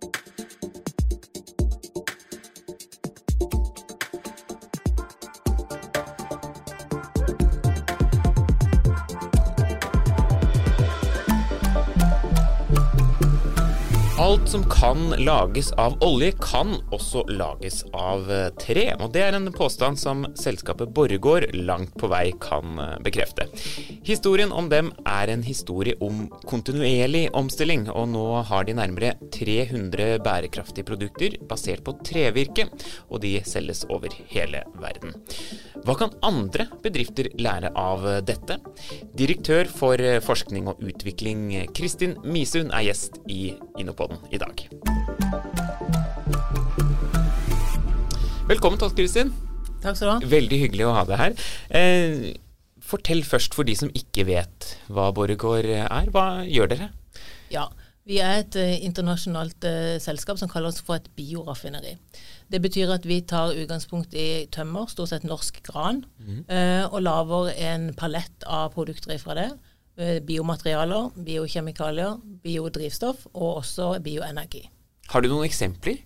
Thank you Alt som kan lages av olje, kan også lages av eh, tre. Og det er en påstand som selskapet Borregaard langt på vei kan eh, bekrefte. Historien om dem er en historie om kontinuerlig omstilling, og nå har de nærmere 300 bærekraftige produkter basert på trevirke, og de selges over hele verden. Hva kan andre bedrifter lære av dette? Direktør for eh, forskning og utvikling, Kristin Misund, er gjest i Innopoden i dag. Velkommen, Todd Kristin. Takk skal du ha. Veldig hyggelig å ha deg her. Eh, fortell først for de som ikke vet hva Borregaard er. Hva gjør dere? Ja, Vi er et uh, internasjonalt uh, selskap som kaller oss for et bioraffineri. Det betyr at vi tar utgangspunkt i tømmer, stort sett norsk gran, mm. uh, og lager en palett av produkter ifra det. Biomaterialer, biokjemikalier, biodrivstoff og også bioenergi. Har du noen eksempler?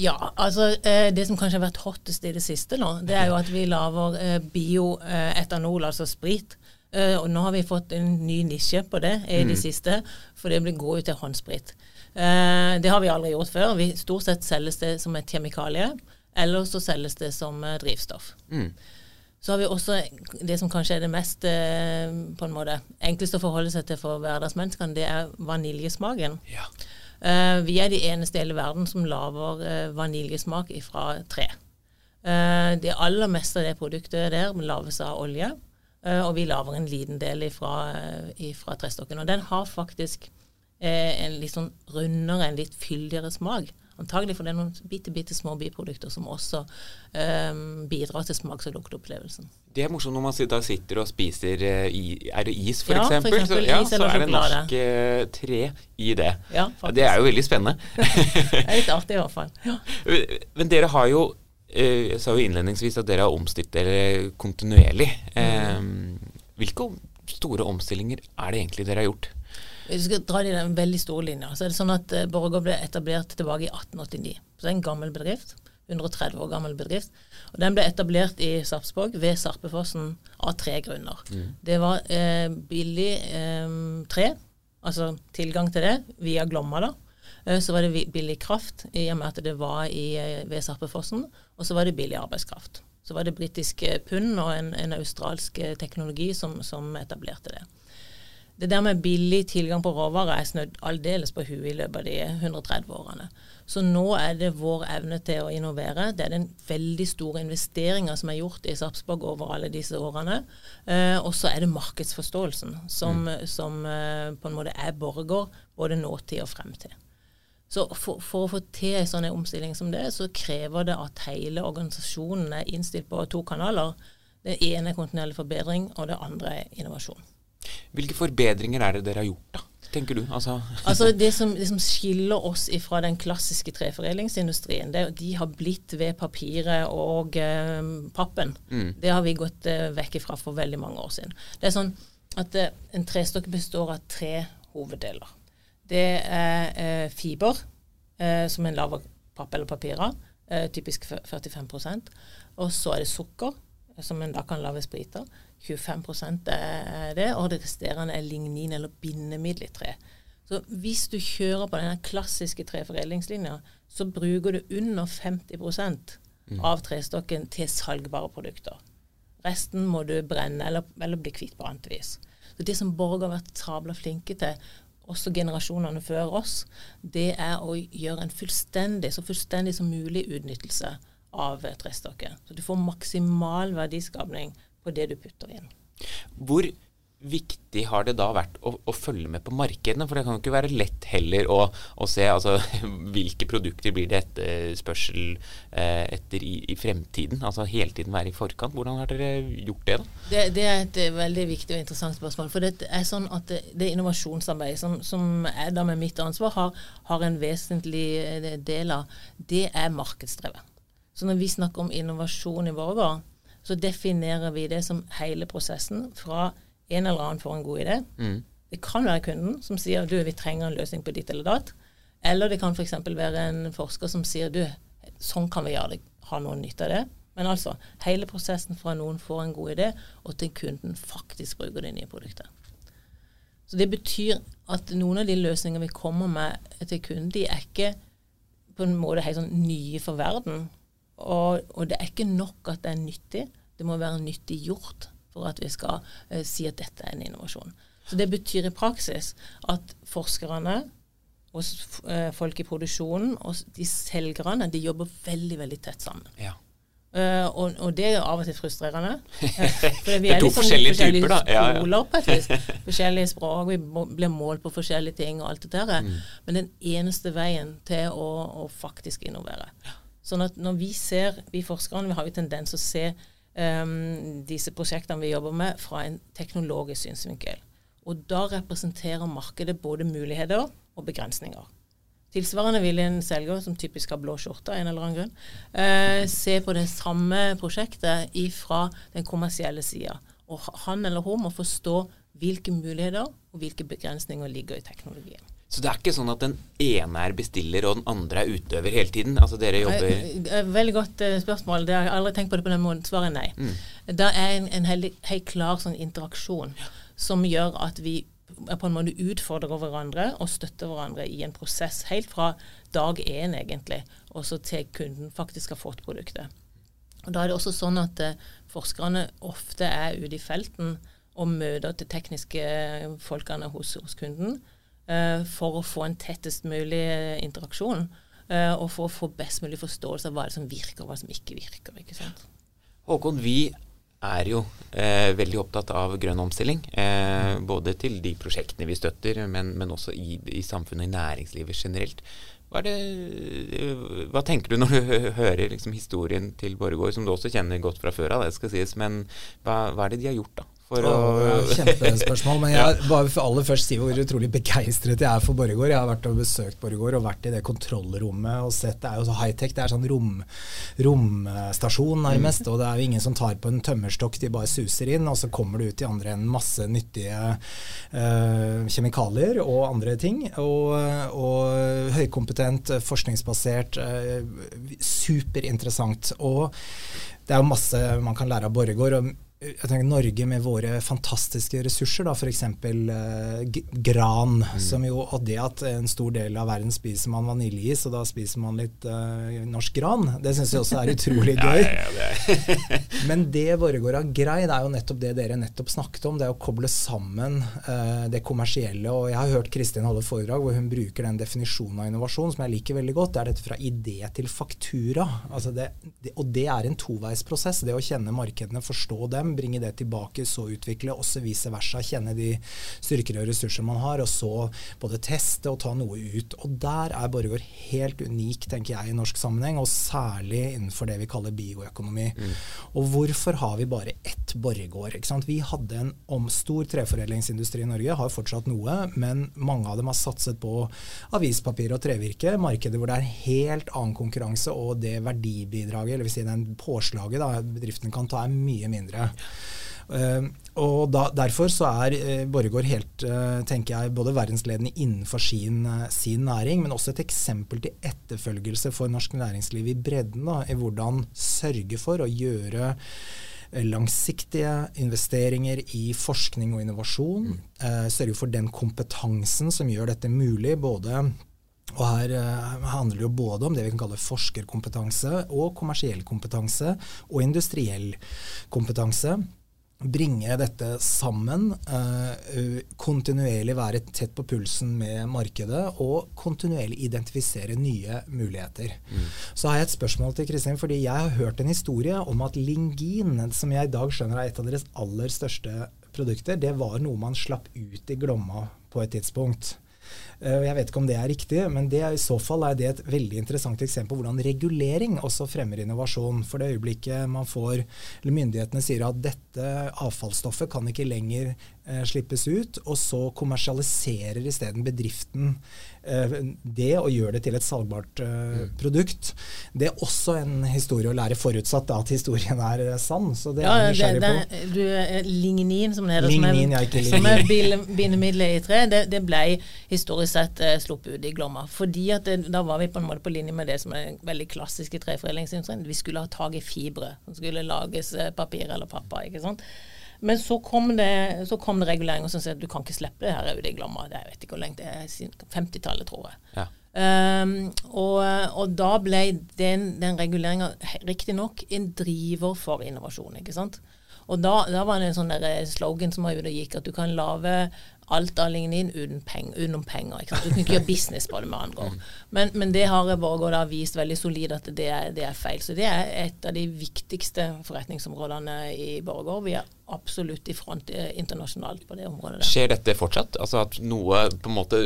Ja, altså det som kanskje har vært hottest i det siste nå, det er jo at vi lager bioetanol, altså sprit, og nå har vi fått en ny nisje på det i mm. det siste, for det blir god ut til håndsprit. Det har vi aldri gjort før. Vi, stort sett selges det som et kjemikalie, eller så selges det som drivstoff. Mm. Så har vi også det som kanskje er det mest på en måte enkleste å forholde seg til for hverdagsmenneskene, det er vaniljesmaken. Ja. vi er de eneste i hele verden som lager vaniljesmak fra tre. det aller meste av det produktet der lages av olje. Eh, og vi lager en liten del ifra, eh, ifra trestokken. Og den har faktisk eh, en litt sånn rundere, en litt fyldigere smak. Antagelig for det er noen bitte, bitte små biprodukter som også um, bidrar til smaks- og lukteopplevelsen. Det er morsomt når man da sitter og spiser i, Er det is, f.eks.? Ja, for eksempel, så, ja, så er det norsk uh, tre i det. Ja, det er jo veldig spennende. det er litt artig i hvert fall. Ja. Men dere har jo Eh, jeg sa jo innledningsvis at dere har omstilt dere kontinuerlig. Mm. Hvilke store omstillinger er det egentlig dere har gjort? Hvis vi skal dra det i den veldig store linja, så er det sånn at eh, Borregaard ble etablert tilbake i 1889. Så det er en gammel bedrift. 130 år gammel bedrift. Og Den ble etablert i Sarpsborg ved Sarpefossen av tre grunner. Mm. Det var eh, billig eh, tre, altså tilgang til det via Glomma. da, Eh, så var det billig kraft i og med at det var i, eh, ved Sarpefossen. Og så var det billig arbeidskraft. Så var det britiske pund og en, en australsk teknologi som, som, etablerte det. Det der med billig tilgang på råvarer er snudd aldeles på huet i løpet av de 130 årene. Så nå er det vår evne til å innovere. Det er den veldig store investeringa som er gjort i Sarpsborg over alle disse årene. Eh, og så er det markedsforståelsen som, mm. som eh, på en måte er borger både nåtid og fremtid. Så for, for, å få til en sånn omstilling som det, så krever det at hele organisasjonen er innstilt på to kanaler. Det ene er kontinuerlig forbedring, og det andre er innovasjon. Hvilke forbedringer er det dere har gjort, da? tenker du? Altså, altså det, som, det, som, skiller oss fra den klassiske treforedlingsindustrien, det, de har blitt ved papiret og eh, pappen. Mm. Det har vi gått eh, vekk ifra for veldig mange år siden. Det er sånn at eh, En trestokk består av tre hoveddeler. Det er eh, fiber, eh, som en lager papp eller papir av, eh, typisk 45 Og så er det sukker, som en da kan lage sprit av. 25 er det, og det resterende er lignin eller bindemiddel i tre. Så hvis du kjører på den klassiske treforedlingslinja, så bruker du under 50 mm. av trestokken til salgbare produkter. Resten må du brenne eller, eller bli kvitt på annet vis. Så Det som Borg har vært sabla flinke til, også generasjonene før oss, det er å gjøre en fullstendig, så fullstendig som mulig utnyttelse av trestokken. Så du får maksimal verdiskapning på det du putter inn. Hvor viktig har det da vært å, å, følge med på markedene? For det kan jo ikke være lett heller å, å se altså, hvilke produkter blir det etterspørsel eh, etter i, i, fremtiden? Altså hele tiden være i forkant. Hvordan har dere gjort det? da? Det, det er et eh, veldig viktig og interessant spørsmål. For det er sånn at det, det innovasjonsarbeidet som, som er da med mitt ansvar, har, har en vesentlig eh, del av, det er markedsdrevet. Så når vi snakker om innovasjon i Borregaard, så definerer vi det som hele prosessen fra en eller annen får en god idé. Mm. Det kan være kunden som sier du, vi trenger en løsning på ditt eller datt. Eller det kan f.eks. være en forsker som sier du, sånn kan vi gjøre det, ha noe nytte av det. Men altså, hele prosessen fra noen får en god idé, og til kunden faktisk bruker det nye produktet. Så Det betyr at noen av de løsningene vi kommer med til kunden, de er ikke på en måte helt sånn nye for verden. Og, og, det er ikke nok at det er nyttig, det må være nyttig gjort for at vi skal uh, si at dette er en innovasjon. Så Det betyr i praksis at forskerne og uh, folk i produksjonen og de selgerne de jobber veldig veldig tett sammen. Ja. Uh, og, og, det er av og til frustrerende. For vi er, er to liksom forskjellige, forskjellige typer, da. Ja, skoler på et vis. Forskjellige språk, vi blir målt på forskjellige ting og alt det der. Mm. Men den eneste veien til å, å, faktisk innovere. Sånn at når vi ser, vi forskerne vi har jo tendens å se um, disse prosjektene vi jobber med, fra en teknologisk synsvinkel. Og da representerer markedet både muligheter og begrensninger. Tilsvarende vil en selger, som typisk har blå skjorte av en eller annen grunn, eh, se på det samme prosjektet fra den kommersielle sida. Og han eller hun må forstå hvilke muligheter og hvilke begrensninger ligger i teknologien. Så det er ikke sånn at den ene er bestiller og den andre er utøver hele tiden? Altså dere jobber eh, Veldig godt spørsmål. Det har jeg aldri tenkt på det på den måten. Svaret er nei. Mm. Det er en, en helt, helt, klar sånn interaksjon ja. som gjør at vi på en måte utfordrer hverandre og støtter hverandre i en prosess helt fra dag én, egentlig, og så til kunden faktisk har fått produktet. Og Da er det også sånn at eh, forskerne ofte er ute i felten og møter til tekniske folkene hos, hos kunden eh, for å få en tettest mulig interaksjon. Eh, og for å få best mulig forståelse av hva som virker, og hva som ikke virker. ikke sant? Håkon, vi er jo eh, veldig opptatt av grønn omstilling. Eh, både til de prosjektene vi støtter, men, men også i, i, samfunnet, i næringslivet generelt. Hva, det, hva tenker du når du hører liksom, historien til Borregaard, som du også kjenner godt fra før av, det skal sies, men hva, hva er det de har gjort, da? For å... Kjempespørsmål. Men jeg bare aller først si hvor utrolig begeistret jeg er for Borregaard. Jeg har vært og besøkt Borregaard og vært i det kontrollrommet og sett Det er jo så high-tech. Det er sånn rom, romstasjon, nærmest. Mm. Og det er jo ingen som tar på en tømmerstokk, de bare suser inn. Og så kommer det ut i andre enden masse nyttige uh, kjemikalier og andre ting. Og, og høykompetent, forskningsbasert, uh, superinteressant. Og det er jo masse man kan lære av Borregaard jeg tenker Norge med våre fantastiske ressurser, da f.eks. Eh, gran. Mm. som jo, Og det at en stor del av verden spiser man vanilje og så da spiser man litt eh, norsk gran, det syns jeg også er utrolig gøy. ja, ja, det. Men det Vårgård har greid, er jo nettopp det dere nettopp snakket om. Det er å koble sammen eh, det kommersielle. Og jeg har hørt Kristin holde foredrag hvor hun bruker den definisjonen av innovasjon som jeg liker veldig godt. Det er dette fra idé til faktura. Altså det, det, og det er en toveisprosess. Det å kjenne markedene, forstå dem bringe det tilbake, så utvikle, også vice versa. Kjenne de styrker og ressurser man har, og så både teste og ta noe ut. Og der er Borregaard helt unik, tenker jeg, i norsk sammenheng, og særlig innenfor det vi kaller bioøkonomi. Mm. Og hvorfor har vi bare ett Borregaard? Vi hadde en om stor treforedlingsindustri i Norge, har fortsatt noe, men mange av dem har satset på avispapir og trevirke, markeder hvor det er helt annen konkurranse, og det verdibidraget, eller vil si den påslaget da, bedriften kan ta, er mye mindre. Uh, og da, Derfor så er uh, Borregaard helt, uh, tenker jeg, både verdensledende innenfor sin, sin, næring, men også et eksempel til etterfølgelse for norsk næringsliv i bredden. Da, I hvordan sørge for å gjøre langsiktige investeringer i forskning og innovasjon. Mm. sørge for den kompetansen som gjør dette mulig. både og her uh, handler det jo både om det vi kan kalle forskerkompetanse og kommersiell kompetanse og industriell kompetanse. Bringe dette sammen, uh, kontinuerlig være tett på pulsen med markedet og kontinuerlig identifisere nye muligheter. Mm. Så har jeg et spørsmål til Kristin, fordi jeg har hørt en historie om at Lingin, som jeg i dag skjønner er et av deres aller største produkter, det var noe man slapp ut i Glomma på et tidspunkt. Eh, jeg vet ikke om det er riktig, men det, i så fall er det et veldig interessant eksempel på hvordan regulering også fremmer innovasjon. For det øyeblikket man får, eller myndighetene sier at dette avfallsstoffet kan ikke lenger eh, slippes ut, og så kommersialiserer isteden bedriften eh, det og gjør det til et salgbart eh, mm. produkt. Det er også en historie å lære, forutsatt da, at historien er eh, sann. Så det ja, er jeg nysgjerrig på. Du, eh, lignin, som det heter, lignin, som er, er bindemiddelet i tre, det, det ble historisk sett eh, sluppet ut i Glomma. Fordi at det, da var vi på en måte på linje med det som er veldig klassisk i treforedlingsindustrien. Vi skulle ha tak i fibre Det skulle lages papir eller pappa. ikke sant? Men så kom det, så kom det reguleringer som sier at du kan ikke slippe det her ute i Glomma. Det, jeg vet ikke hvor lenge det er, 50-tallet, tror jeg. Ja. Um, og, og, da ble den, den reguleringa riktignok en driver for innovasjon. ikke sant? Og da, da var det en sånn der slogan som var ute og gikk, at du kan lage alt av lignin uten peng, utenom penger. Du kan ikke gjøre business på det, med andre ord. Men, men det har Borregaard vist veldig solid at det er, det er, feil. Så det er et av de viktigste forretningsområdene i Borregaard. Vi er absolutt i front eh, internasjonalt på det området. Der. Skjer dette fortsatt? Altså at noe på en måte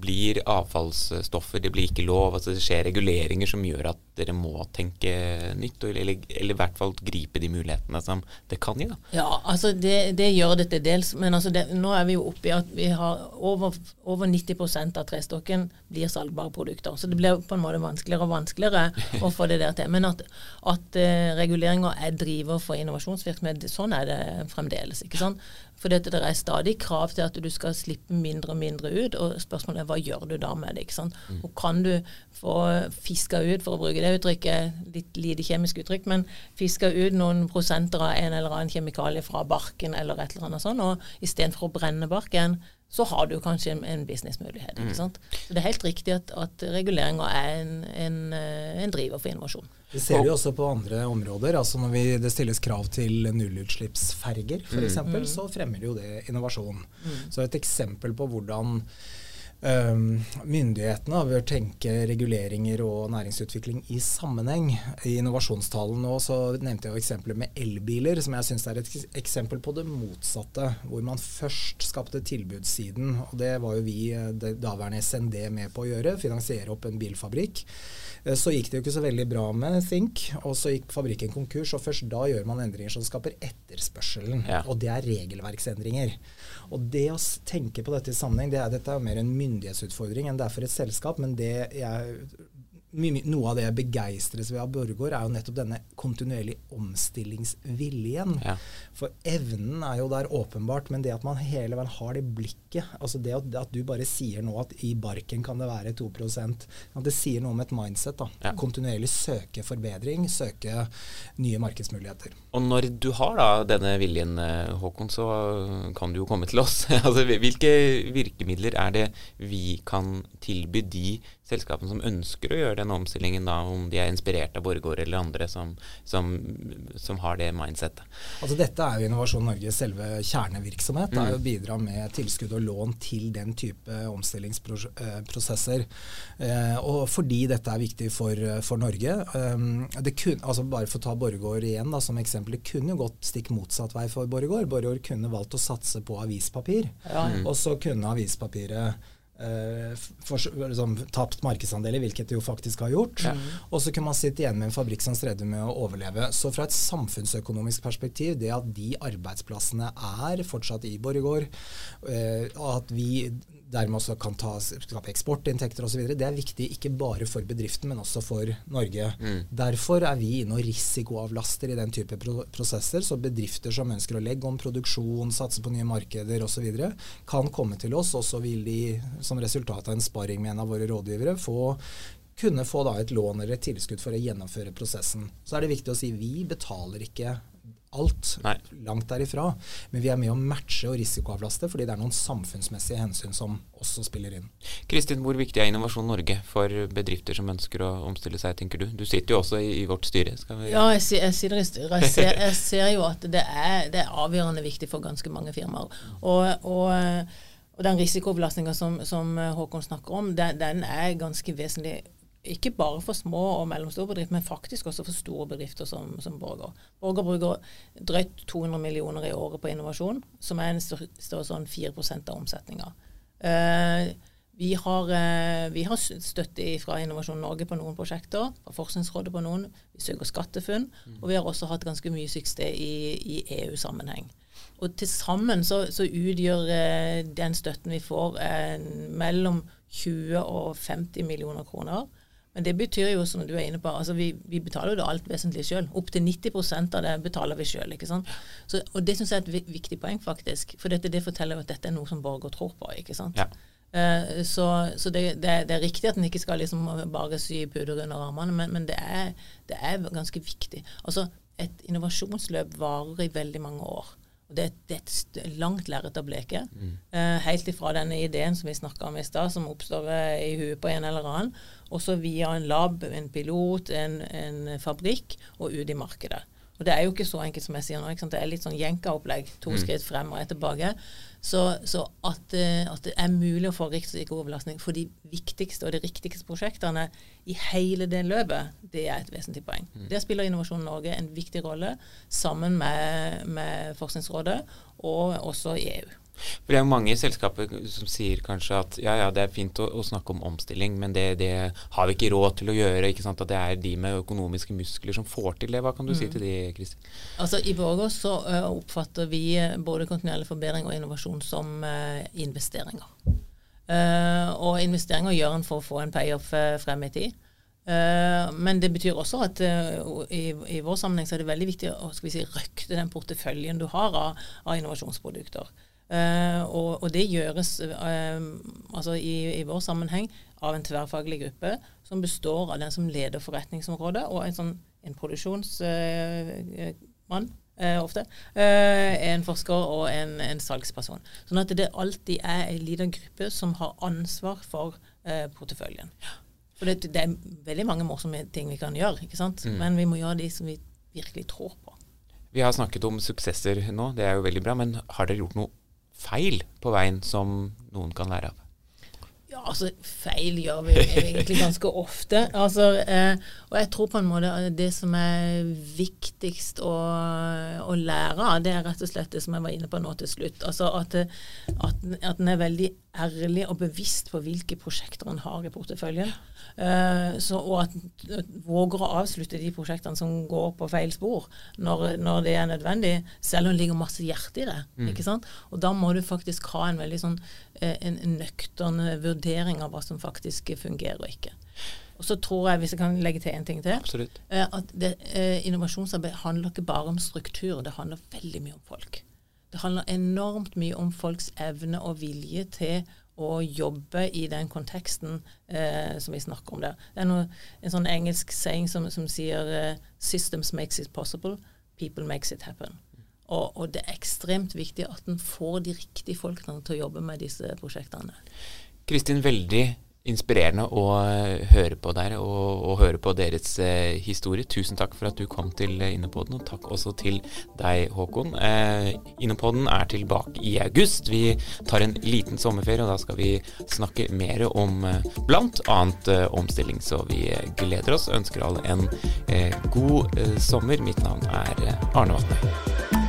blir avfallsstoffer, det blir ikke lov? altså Det skjer reguleringer som gjør at dere må tenke nytt, eller, eller i hvert fall gripe de mulighetene som det kan gi? da? Ja, altså det, det gjør det til dels. Men altså det, nå er vi jo oppe i at vi har over, over 90 av trestokken blir salgbare produkter. Så det blir på en måte vanskeligere og vanskeligere å få det der til. Men at, at reguleringer er driver for innovasjonsvirksomhet, sånn er det fremdeles. ikke sant? For det er stadig krav til at du skal slippe mindre og mindre ut, og spørsmålet er hva gjør du da med det? ikke sant? Mm. Og kan du få fiska ut, for å bruke det uttrykket, litt lite kjemisk uttrykk, men fiska ut noen prosenter av en eller annen kjemikalie fra barken eller et eller annet sånt, og istedenfor å brenne barken, så har du kanskje en, en businessmulighet. ikke mm. sant? Så Det er helt riktig at, at reguleringa er en, en, eh, en, driver for innovasjon. Det ser vi også på andre områder. altså Når vi, det stilles krav til nullutslippsferger f.eks., mm. så fremmer jo det innovasjon. Mm. Så et eksempel på hvordan myndighetene bør tenke reguleringer og næringsutvikling i sammenheng. I innovasjonstalen nå så nevnte jeg eksempler med elbiler, som jeg syns er et eksempel på det motsatte. Hvor man først skapte tilbudssiden, og det var jo vi, eh, det daværende SND, med på å gjøre. Finansiere opp en bilfabrikk. Eh, så gikk det jo ikke så veldig bra med Think, og så gikk fabrikken konkurs. Og først da gjør man endringer som skaper etterspørselen. Ja. Og det er regelverksendringer. Og det å tenke på dette i sammenheng, det er, dette er mer en myndighetsutfordring enn det er for et selskap. Men det jeg noe av det jeg begeistres ved av Borregaard, er jo nettopp denne kontinuerlige omstillingsviljen. Ja. For evnen er jo der åpenbart, men det at man hele veien har det blikket altså Det at, at du bare sier nå at i barken kan det være 2 at Det sier noe om et mindset. da. Ja. Kontinuerlig søke forbedring, søke nye markedsmuligheter. Og når du har da denne viljen, eh, Håkon, så kan du jo komme til oss. altså, hvilke virkemidler er det vi kan tilby de selskapene som ønsker å gjøre den omstillingen, da, om de er inspirert av Borregaard eller andre som, som, som, har det mindsettet? Altså Dette er jo Innovasjon Norges selve kjernevirksomhet. Det er jo å bidra med tilskudd og lån til den type omstillingsprosesser. Eh, og fordi dette er viktig for, for Norge det kun, altså Bare for å ta Borregaard igjen da, som eksempel. Det kunne jo gått stikk motsatt vei for Borregaard. Borregaard kunne valgt å satse på avispapir, ja. og så kunne avispapiret Uh, for, liksom, tapt markedsandeler, hvilket det jo faktisk har gjort. Ja. Og så kunne man sitte igjen med en fabrikk som strevde med å overleve. Så fra et samfunnsøkonomisk perspektiv, det at de arbeidsplassene er fortsatt i Borregaard, uh, at vi dermed også kan ta, skape eksportinntekter osv. Det er viktig ikke bare for bedriften, men også for Norge. Mm. Derfor er vi inne og risikoavlaster i den type pro prosesser. Så bedrifter som ønsker å legge om produksjon, satse på nye markeder osv., kan komme til oss. Og så vil de som resultat av en sparring med en av våre rådgivere få kunne få et lån eller et tilskudd for å gjennomføre prosessen. Så er det viktig å si vi betaler ikke alt. Nei. Langt derifra. Men vi er med å matche og risikoavlaste, fordi det er noen samfunnsmessige hensyn som også spiller inn. Kristin, hvor viktig er Innovasjon Norge for bedrifter som ønsker å omstille seg, tenker du? Du sitter jo også i, i vårt styre. ja, jeg, jeg, sitter i styret. Jeg ser, jeg ser jo at det er, det er, avgjørende viktig for ganske mange firmaer. Og, og, og den risikoavlastninga som, som, Håkon snakker om, den, den er ganske vesentlig ikke bare for små og mellomstore bedrifter, men faktisk også for store bedrifter som, som Borger. Borger bruker drøyt 200 millioner i året på innovasjon, som er en størrelse sånn 4 av omsetninga. Uh, vi har, uh, vi har, støtte fra Innovasjon Norge på noen prosjekter, fra Forskningsrådet på noen. Vi søker SkatteFUNN, og vi har også hatt ganske mye suksess i, i EU-sammenheng. Og til sammen så, så utgjør uh, den støtten vi får, eh, mellom 20 og 50 millioner kroner. Men det betyr jo, som du er inne på, altså vi, vi betaler jo det alt vesentlig sjøl. Opptil 90 av det betaler vi sjøl. Og det syns jeg er et viktig poeng, faktisk. For dette, det forteller jo at dette er noe som Borger tror på. ikke sant? Ja. Uh, så, så det, det, det, er riktig at en ikke skal liksom bare sy puder under armene, men, men det, er, det, er, ganske viktig. Altså, Et innovasjonsløp varer i veldig mange år. Og det, det er et langt lerret å bleke. Mm. Eh, helt ifra denne ideen som vi snakka om i stad, som oppstår i huet på en eller annen, og så via en lab, en pilot, en, en, fabrikk og ut i markedet. Og det er jo ikke så enkelt som jeg sier nå. Det er litt sånn jenka-opplegg. To mm. skritt frem og ett tilbake. Så, så at, eh, at, det er mulig å få risikooverlastning for de viktigste og de riktigste prosjektene i hele det løpet, det er et vesentlig poeng. Mm. Der spiller Innovasjon Norge en viktig rolle sammen med, med Forskningsrådet og også i EU. For Det er mange selskaper som sier kanskje at ja, ja, det er fint å, å snakke om omstilling, men det, det, har vi ikke råd til å gjøre. ikke sant? At det er de med økonomiske muskler som får til det. Hva kan du mm. si til de, Kristin? Altså I Borgås så uh, oppfatter vi både kontinuerlig forbedring og innovasjon som uh, investeringer. Uh, og investeringer gjør en for å få en payoff frem i tid. Uh, men det betyr også at uh, i, i, vår sammenheng så er det veldig viktig å skal vi si, røkte den porteføljen du har av, av innovasjonsprodukter. Uh, og, og, det gjøres uh, altså i, i, vår sammenheng av en tverrfaglig gruppe som består av den som leder forretningsområdet, og en, sånn, en produksjonsmann. Uh, ofte. en forsker og en, en, salgsperson. Sånn at det alltid er en liten gruppe som har ansvar for porteføljen. For det, det, er veldig mange morsomme ting vi kan gjøre, ikke sant? Mm. men vi må gjøre de som vi virkelig tror på. Vi har snakket om suksesser nå, det er jo veldig bra. Men har dere gjort noe feil på veien som noen kan lære av? Ja, altså feil gjør vi egentlig ganske ofte. Altså, eh, og jeg tror på en måte det som er viktigst å, å, lære av, det er rett og slett det som jeg var inne på nå til slutt. Altså at, at, at en er veldig ærlig og bevisst på hvilke prosjekter en har i porteføljen. Uh, så, og at, at våger å avslutte de prosjektene som går på feil spor, når, når det er nødvendig, selv om det ligger masse hjerte i det. Mm. ikke sant? Og da må du faktisk ha en veldig sånn uh, en, nøktern vurdering av hva som faktisk fungerer og ikke. Og så tror jeg, hvis jeg kan legge til en ting til, Absolutt. at det, innovasjonsarbeid handler ikke bare om struktur, det handler veldig mye om folk. Det handler enormt mye om folks evne og vilje til å jobbe i den konteksten eh, som vi snakker om der. Det er noe, en sånn engelsk saying som, som sier uh, 'Systems makes it possible, people makes it happen'. Og, og det er ekstremt viktig at en får de riktige folkene til å jobbe med disse prosjektene. Kristin, veldig inspirerende å eh, høre på der og, og høre på deres eh, historie. Tusen takk for at du kom til eh, Innepodden, og takk også til deg, Håkon. Eh, Innepodden er tilbake i august. Vi tar en liten sommerferie, og da skal vi snakke mer om eh, bl.a. Eh, omstilling. Så vi gleder oss. Ønsker alle en god sommer. Mitt navn er Arne Vatne.